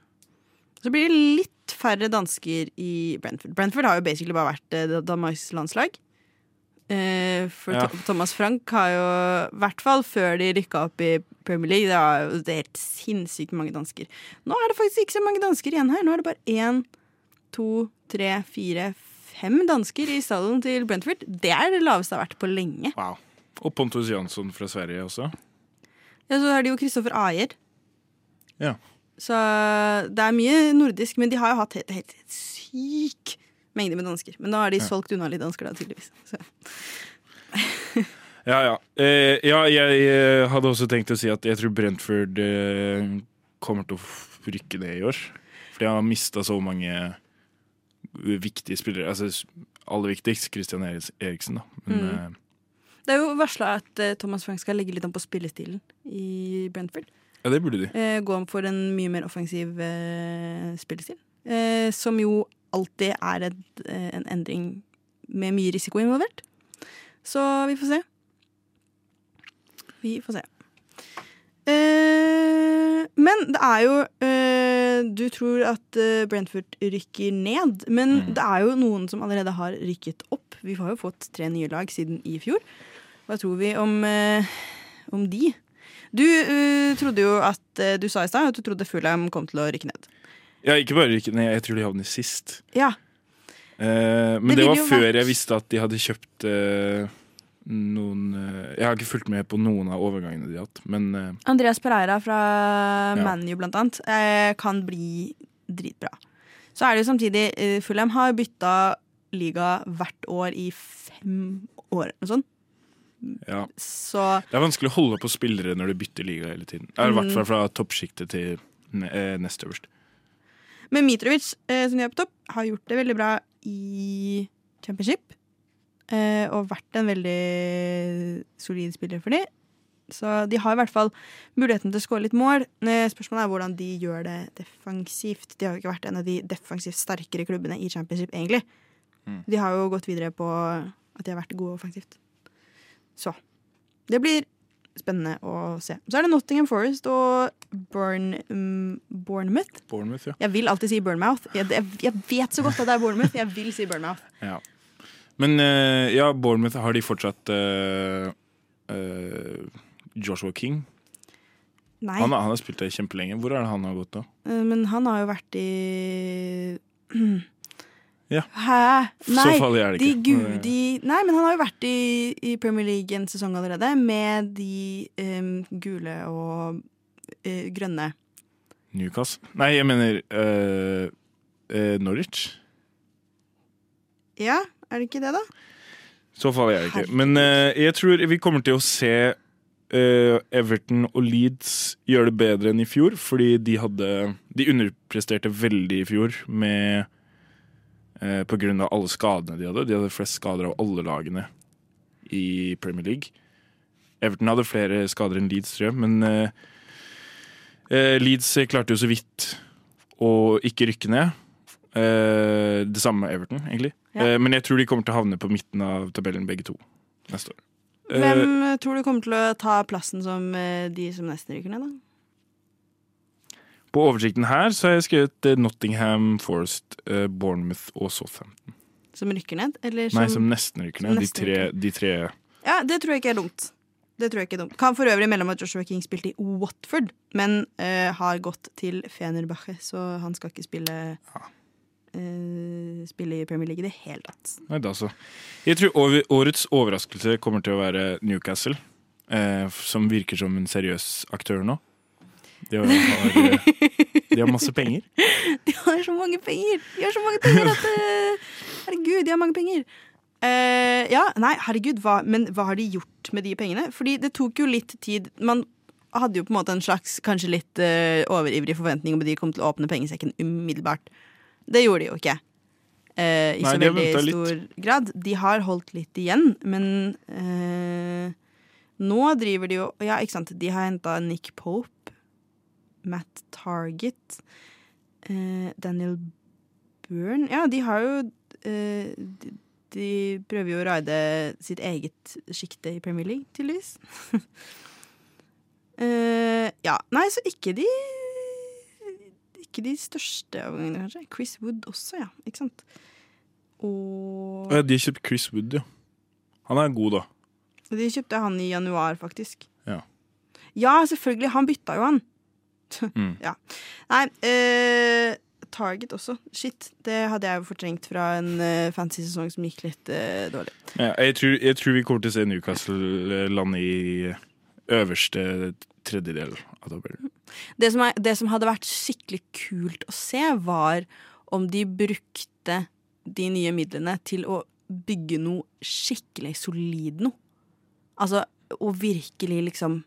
Så blir det litt færre dansker i Brentford. Brentford har jo basically bare vært eh, Danmarks landslag. Eh, for Ja. Thomas Frank har jo, i hvert fall før de rykka opp i Premier League, det var jo det er helt sinnssykt mange dansker. Nå er det faktisk ikke så mange dansker igjen her. Nå er det bare én, to, tre, fire, fem dansker i stallen til Brentford. Det er det laveste det har vært på lenge. Wow. Og Pontus Jansson fra Sverige også. Ja, så har de jo Kristoffer Ayer. Ja. Så det er mye nordisk, men de har jo hatt helt, helt, helt syk mengde med dansker. Men nå har de solgt unna litt dansker, da, tydeligvis. Så. [laughs] Ja, ja. Eh, ja, jeg eh, hadde også tenkt å si at jeg tror Brentford eh, kommer til å rykke ned i år. For de har mista så mange viktige spillere. Altså aller viktigst Christian Eriksen, da. Men Mm. eh, Det er jo varsla at eh, Thomas Frank skal legge litt om på spillestilen i Brentford. Ja, det burde de. Eh, gå for en mye mer offensiv eh, spillestil. Eh, som jo alltid er et, eh, en endring med mye risiko involvert. Så vi får se. Vi får se. Eh, men det er jo eh, Du tror at Brentford rykker ned, men Mm. det er jo noen som allerede har rykket opp. Vi har jo fått tre nye lag siden i fjor. Hva tror vi om, om de? Du uh, trodde jo at uh, Du sa i stad at du trodde Fulham kom til å rykke ned. Ja, ikke bare rykke ned, jeg tror de havner sist. Ja. Uh, men Det det, var før vært- jeg visste at de hadde kjøpt noen Jeg har ikke fulgt med på noen av overgangene de har hatt, men Andreas Pereira fra Ja. ManU blant annet kan bli dritbra. Så er det jo samtidig Fulham har bytta liga hvert år i fem år. Noe sånt. Ja. Så Det er vanskelig å holde på spillere når du bytter liga hele tiden. I hvert fall fra toppsjiktet til eh, nest øverst. Men Mitrovic, eh, som de er på topp, har gjort det veldig bra i championship. Eh, og vært en veldig solid spiller for dem. Så de har i hvert fall muligheten til å skåre litt mål. Eh, Spørsmålet er hvordan de gjør det defensivt. De har jo ikke vært en av de defensivt sterkere klubbene i championship, egentlig. Mm. De har jo gått videre på at de har vært gode offensivt. Så det blir spennende å se. Så er det Nottingham Forest og Burn, um, Bournemouth. Bournemouth, ja. Jeg vil alltid si Bournemouth. Jeg, jeg, jeg vet så godt at det er Bournemouth. Jeg vil si Bournemouth. [laughs] ja. Men uh, ja, Bournemouth har de fortsatt uh, uh, Joshua King. Nei, Han, han har spilt der kjempelenge. Hvor er det han har gått da? men han har jo vært i [clears throat] Ja. Hæ? Så Nei, farlig er det ikke. De gudi, nei, men han har jo vært i, i Premier League en sesong allerede, med de um, gule og uh, grønne. Newcastle? Nei, jeg mener uh, uh, Norwich. Ja, er det ikke det, da? Så farlig er det ikke. Men jeg tror vi kommer til å se Everton og Leeds gjøre det bedre enn i fjor, fordi de hadde De underpresterte veldig i fjor med eh, av alle skadene de hadde. De hadde flest skader av alle lagene i Premier League. Everton hadde flere skader enn Leeds, tror jeg, men eh, eh, Leeds klarte jo så vidt å ikke rykke ned. Eh, det samme med Everton, egentlig. Ja. Eh, men jeg tror de kommer til å havne på midten av tabellen begge to neste år. Eh, Hvem tror du kommer til å ta plassen som eh, de som nesten rykker ned, da? På oversikten her så har jeg skrevet eh, Nottingham, Forest, eh, Bournemouth og Southampton. Som rykker ned? Eller som, Nei, som nesten rykker ned. Nesten De tre, de tre Ja, det tror jeg ikke er dumt. Det tror jeg ikke er dumt. Kan for øvrig melde om at Joshua King spilte i Watford, men uh, har gått til Fenerbache, så han skal ikke spille eh, Spille i Premier League i det hele tatt. Nei, da så. Jeg tror årets overraskelse kommer til å være Newcastle, uh, som virker som en seriøs aktør nå. De har, de har masse penger. [laughs] De har så mange penger! De har så mange penger at eh, Herregud, de har mange penger. Uh, ja, nei, herregud, hva, men hva har de gjort med de pengene? Fordi det tok jo litt tid. Man hadde jo på en måte en slags kanskje litt uh, overivrig forventning om at de kom til å åpne pengesekken umiddelbart. Det gjorde de jo ikke. Uh, I Nei, så veldig ventet litt. grad. De har holdt litt igjen, men uh, nå driver de jo Ja, ikke sant. De har henta Nick Pope, Matt Target, eh, Daniel Byrne Ja, de har jo eh, de, de prøver jo å raide sitt eget sjikte i Premier League, tydeligvis. [laughs] Eh, ja, nei, så ikke de Ikke de største overgangene, kanskje. Chris Wood også, ja. Ikke sant? Og Ja, de har kjøpt Chris Wood, ja. Han er god, da. de kjøpte han i januar, faktisk. Ja. Ja, selvfølgelig. Han bytta jo han. [laughs] Mm. ja. Nei, eh, Target også. Shit, det hadde jeg jo fortrengt fra en uh, fancy sesong som gikk litt uh, dårlig. Ja, jeg, tror, jeg tror vi kommer til å se Newcastle eh, lande i øverste tredjedel av tabellen. Det som, er, det som hadde vært skikkelig kult å se, var om de brukte de nye midlene til å bygge noe skikkelig solid noe. Altså å virkelig liksom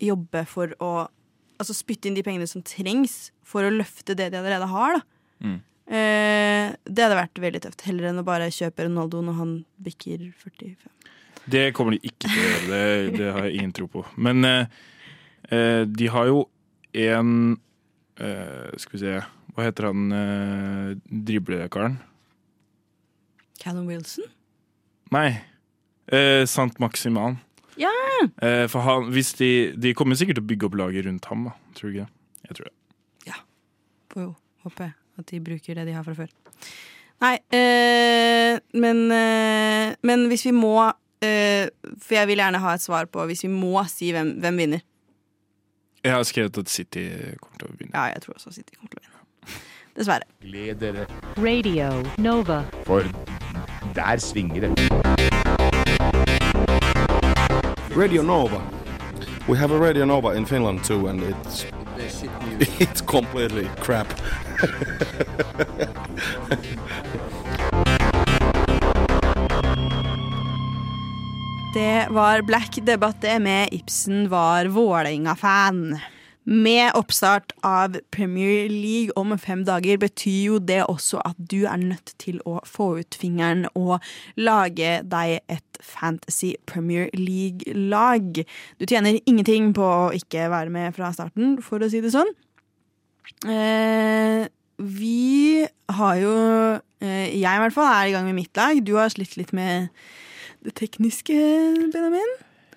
jobbe for å Altså spytte inn de pengene som trengs for å løfte det de allerede har, da. Mm. Eh, det hadde vært veldig tøft. Heller enn å bare kjøpe Ronaldo når han bikker 45. Det kommer de ikke til å gjøre, det, det har jeg ingen tro på. Men eh, eh, de har jo en eh, Skal vi se Hva heter han eh, driblekaren? Callum Wilson? Nei. Eh, Sant Maximan. Ja! Eh, for han, hvis de, de kommer sikkert til å bygge opp laget rundt ham, da. Tror du ikke det? Jeg tror det. Får jo håpe at de bruker det de har fra før. Nei, eh, men, eh, men hvis vi må eh, For jeg vil gjerne ha et svar på hvis vi må si hvem, hvem vinner. Jeg har skrevet at City kommer til å vinne. Ja, jeg tror også City kommer til å vinne. Dessverre. Gled dere, Radio Nova. for der svinger det. Radio Nova. We have a Radio Nova in Finland too, and it's [laughs] it's completely crap. [laughs] Det var Black Debatt det med Ibsen var Vålerenga-fan. Med oppstart av Premier League om fem dager betyr jo det også at du er nødt til å få ut fingeren og lage deg et Fantasy Premier League-lag. Du tjener ingenting på å ikke være med fra starten, for å si det sånn. Eh, vi har jo eh, Jeg i hvert fall er i gang med mitt lag. Du har slitt litt med det tekniske, Benjamin.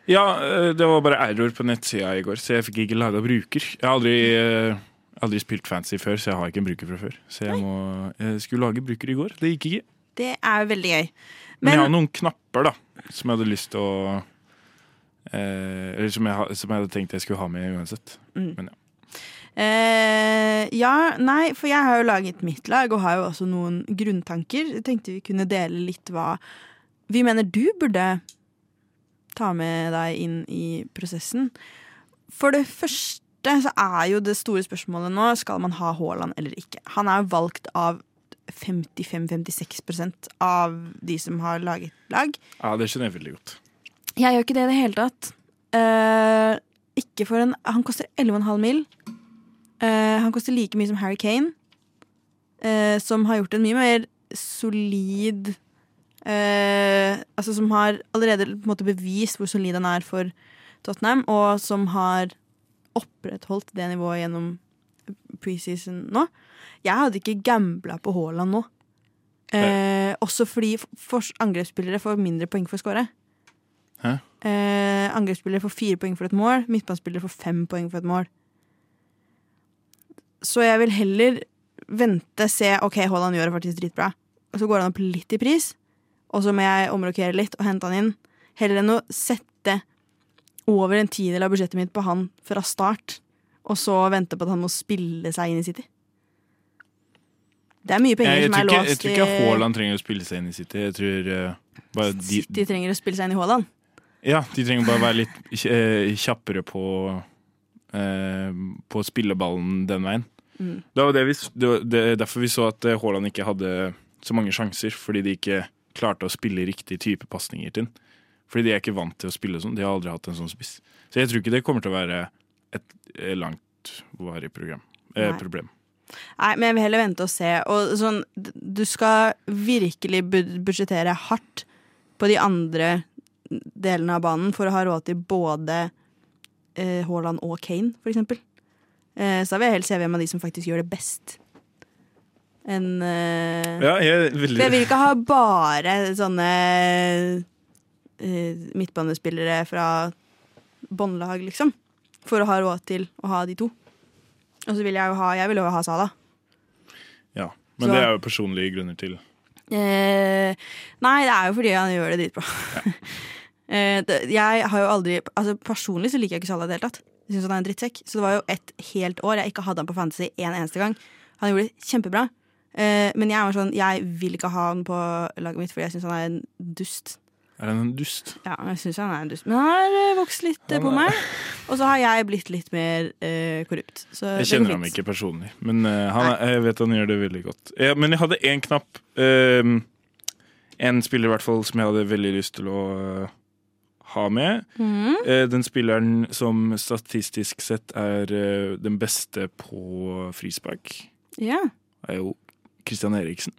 Ja, eh, det var bare error på nettsida i går, så jeg fikk ikke laga bruker. Jeg har aldri, eh, aldri spilt fancy før, så jeg har ikke en bruker fra før. Så jeg, må, jeg skulle lage bruker i går. Det gikk ikke. Det er veldig gøy. Men, jeg har noen knapper da som jeg hadde lyst til å eh, Eller som jeg, som jeg hadde tenkt jeg skulle ha med uansett. eh, Ja, nei, for jeg har jo laget mitt lag og har jo også noen grunntanker. Jeg tenkte vi kunne dele litt hva vi mener du burde ta med deg inn i prosessen. For det første så er jo det store spørsmålet nå skal man ha Haaland eller ikke. Han er jo valgt av 55-56% av de som har laget lag. Ja, det skjønner jeg veldig godt. Jeg gjør ikke det i det hele tatt. Uh, ikke for en Han koster 11,5 mil. Uh, han koster like mye som Harry Kane, uh, som har gjort en mye mer solid eh, Altså som har allerede på en måte bevist hvor solid han er for Tottenham, og som har opprettholdt det nivået gjennom preseason nå. Jeg hadde ikke gambla på Haaland nå. Eh, også fordi for angrepsspillere får mindre poeng for å score. Eh, angrepsspillere får fire poeng for et mål, midtbanespillere får fem poeng for et mål. Så jeg vil heller vente, se ok, Haaland gjør det faktisk dritbra. Og så går han opp litt i pris, og så må jeg omrokere litt og hente han inn. Heller enn å sette over en tidel av budsjettet mitt på han fra start, og så vente på at han må spille seg inn i City. Det er mye penger Jeg, jeg, som er ikke, jeg tror ikke Haaland trenger å spille seg inn i City. Jeg tror uh, bare de, City trenger å spille seg inn i Haaland. Ja, de trenger bare være litt eh, kjappere på uh, På å spille ballen den veien. Mm. Det var det vi, det var derfor vi så at Haaland ikke hadde så mange sjanser, fordi de ikke klarte å spille riktig type pasninger til den. Fordi de er ikke vant til å spille sånn. De har aldri hatt en sånn spiss. Så jeg tror ikke det kommer til å være et eh, langtvarig program. Eh, problem. Nei, men jeg vil heller vente og se. Og sånn, du skal virkelig bud- budsjettere hardt på de andre delene av banen for å ha råd til både eh, Haaland og Kane, for eksempel. Eh, så da vil jeg helst se hvem av de som faktisk gjør det best. Enn uh, Ja, jeg vil... For jeg vil ikke ha bare sånne uh, midtbanespillere fra båndlag, liksom. For å ha råd til å ha de to. Og så vil jeg jo ha Jeg vil jo ha Sala. Ja, men Så- det er jo personlige grunner til. Uh, nei, det er jo fordi han gjør det dritbra. Ja. [laughs] jeg har jo aldri Altså Personlig så liker jeg ikke Salah i det hele tatt. Jeg synes han er en drittsekk. Så det var jo et helt år jeg ikke hadde han på Fantasy en eneste gang. Han gjorde det kjempebra. Eh, men jeg var sånn Jeg vil ikke ha han på laget mitt fordi jeg syns han er en dust. Er han en dust? Ja, jeg syns han er en dust. Men han har eh, vokst litt er... På meg. Og så har jeg blitt litt mer eh, korrupt. Så Jeg kjenner ham ikke personlig, men uh, han jeg vet han gjør det veldig godt. Ja, men jeg hadde én knapp. Uh, en spiller i hvert fall som jeg hadde veldig lyst til å uh, ha med. Mm. Uh, den spilleren som statistisk sett er uh, den beste på frispark, Ja. er jo Christian Eriksen.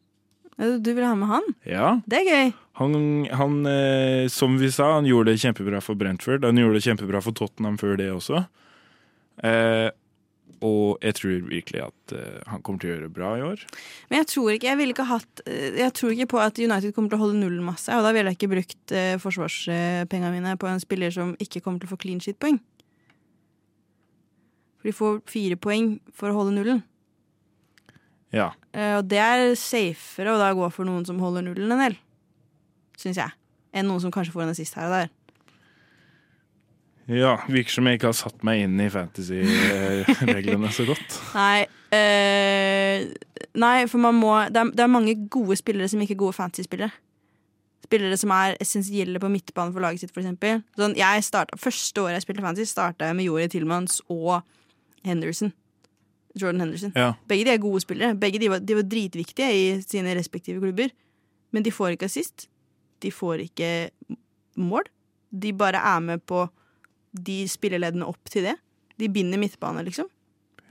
Du vil ha med han? Ja, Det er gøy. han, han eh, som vi sa, han gjorde det kjempebra for Brentford. Han gjorde det kjempebra for Tottenham før det også. Eh, og jeg tror virkelig at eh, han kommer til å gjøre det bra i år. Men jeg tror ikke jeg vil ikke hatt eh, Jeg tror ikke på at United kommer til å holde nullen masse. Og da ville jeg ikke brukt eh, forsvarspengene mine på en spiller som ikke kommer til å få clean shit-poeng. For de får fire poeng for å holde nullen. Ja. Eh, og det er safere å da gå for noen som holder nullen en del. Syns jeg. Enn noen som kanskje får en assist her og der. ja. Virker som jeg ikke har satt meg inn i fantasy-reglene så godt. [laughs] Nei, eh, nei for man må det er, det er mange gode spillere som ikke er gode fantasy-spillere. Spillere som er essensielle på midtbanen for laget sitt, for. Sånn, jeg startet, første året jeg spilte fantasy, starta jeg med Jori Tillmans og Henderson. Jordan Henderson. Ja. Begge de er gode spillere. Begge de var, de var dritviktige i sine respektive klubber. Men de får ikke assist. De får ikke mål. De bare er med på de spilleleddene opp til det. De binder midtbane, liksom.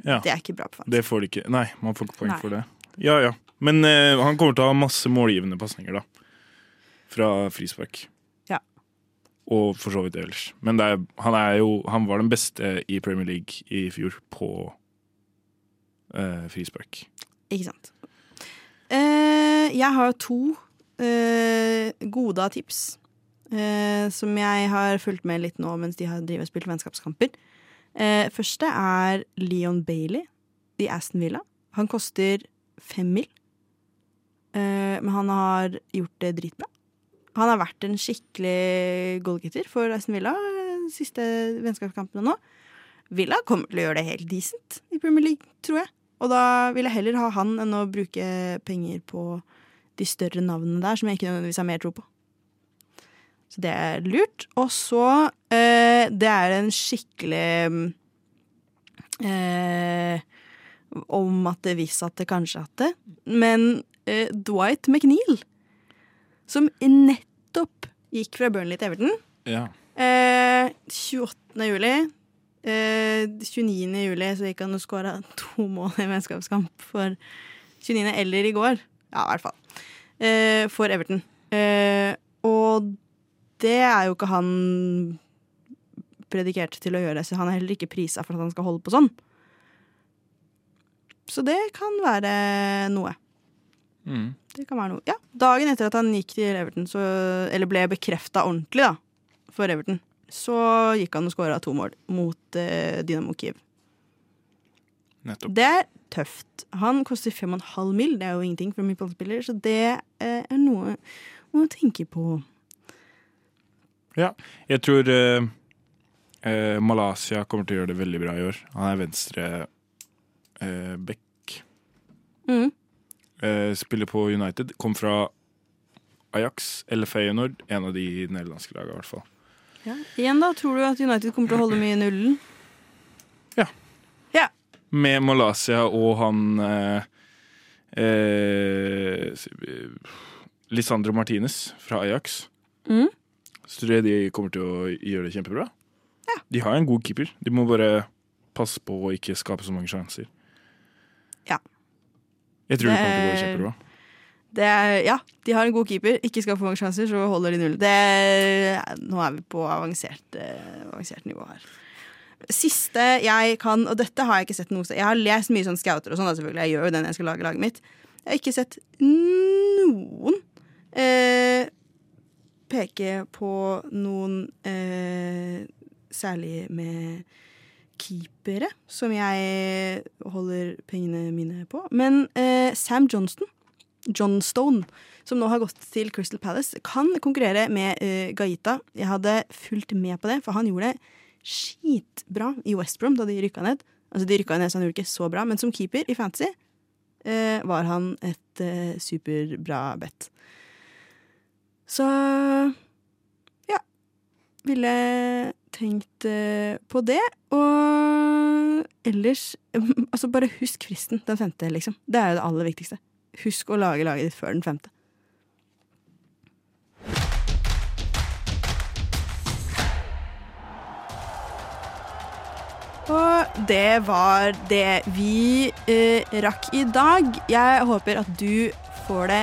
Ja. Det er ikke bra på fantasy. Det får de ikke. Nei, man får ikke poeng Nei. for det. Ja, ja. Men uh, han kommer til å ha masse målgivende pasninger, da. Fra frispark. Ja. Og for så vidt ellers. Men er, han er jo Han var den beste i Premier League i fjor på eh, frispark. Ikke sant. Eh, jeg har to eh, gode tips eh, som jeg har fulgt med litt nå mens de har drivet og spilt vennskapskamper. Eh, første er Leon Bailey i Aston Villa. Han koster fem mil, eh, men han har gjort det dritbra. Han har vært en skikkelig goalgetter for Aston Villa siste vennskapskampene nå. Villa kommer til å gjøre det helt decent i Premier League, tror jeg. Og da vil jeg heller ha han enn å bruke penger på de større navnene der, som jeg ikke nødvendigvis har mer tro på. Så det er lurt. Og så eh, Det er en skikkelig eh, Om at det hvis at det kanskje at det. Men eh, Dwight McNeil, som nettopp gikk fra Burnley til Everton Ja. Eh, 28. juli. Eh, 29. juli så gikk han og skåra to mål i vennskapskamp for 29. eller i går. Ja, i hvert fall. Eh, for Everton. Eh, og det er jo ikke han predikert til å gjøre, så han er heller ikke prisa for at han skal holde på sånn. Så det kan være noe. Mm. Det kan være noe. Ja, Dagen etter at han gikk til Everton, så, eller ble bekrefta ordentlig da, for Everton, så gikk han og skåra to mål mot eh, Dynamo Kiev. Nettopp. Det er tøft. Han koster 5,5 mill., det er jo ingenting for en midtballspiller, så det eh, er noe å tenke på. Ja. Jeg tror eh, eh, Malaysia kommer til å gjøre det veldig bra i år. Han er venstre eh, back. Mm. Eh, spiller på United. Kom fra Ajax eller Feyenoord. En av de nederlandske lagene, i hvert fall. Ja. Igjen, da. Tror du at United kommer til å holde mye i nullen? Med Malaysia og han eh, eh, Lisandro Martinez fra Ajax. Mm. Så tror jeg de kommer til å gjøre det kjempebra. De har en god keeper. De må bare passe på å ikke skape så mange sjanser. Ja. Jeg tror det, kommer til å gå Det- kjempebra. Det ja, de har en god keeper. Ikke skal få mange sjanser, så holder de null. Det, nå er vi på avansert, eh, avansert nivå her. Siste jeg kan, og dette har jeg ikke sett noe sted Jeg har lest mye sånn scouter og sånn, selvfølgelig. Jeg gjør jo det når jeg skal lage laget mitt. Jeg har ikke sett noen eh, peke på noen eh, særlig med keepere som jeg holder pengene mine på. Men eh, Sam Johnston John Stone, som nå har gått til Crystal Palace, kan konkurrere med uh, Gaita. Jeg hadde fulgt med på det, for han gjorde det skitbra i West Brom da de rykka ned. Altså, de rykka ned, så han gjorde ikke så bra, men som keeper i Fantasy uh, var han et uh, superbra bet. Så ja. ville tenkt på det. Og ellers [laughs] Altså, bare husk fristen den femte, liksom. Det er jo det aller viktigste. Husk å lage laget ditt før den femte. Og det var det vi eh, rakk i dag. Jeg håper at du får det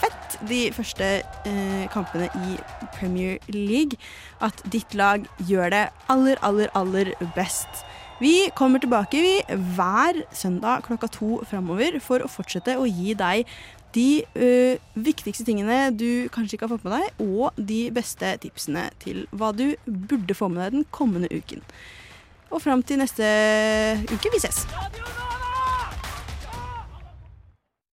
fett de første eh, kampene i Premier League. At ditt lag gjør det aller, aller, aller best. Vi kommer tilbake vi, hver søndag klokka to framover for å fortsette å gi deg de ø, viktigste tingene du kanskje ikke har fått med deg, og de beste tipsene til hva du burde få med deg den kommende uken. Og fram til neste uke, vi ses. Radio Nova!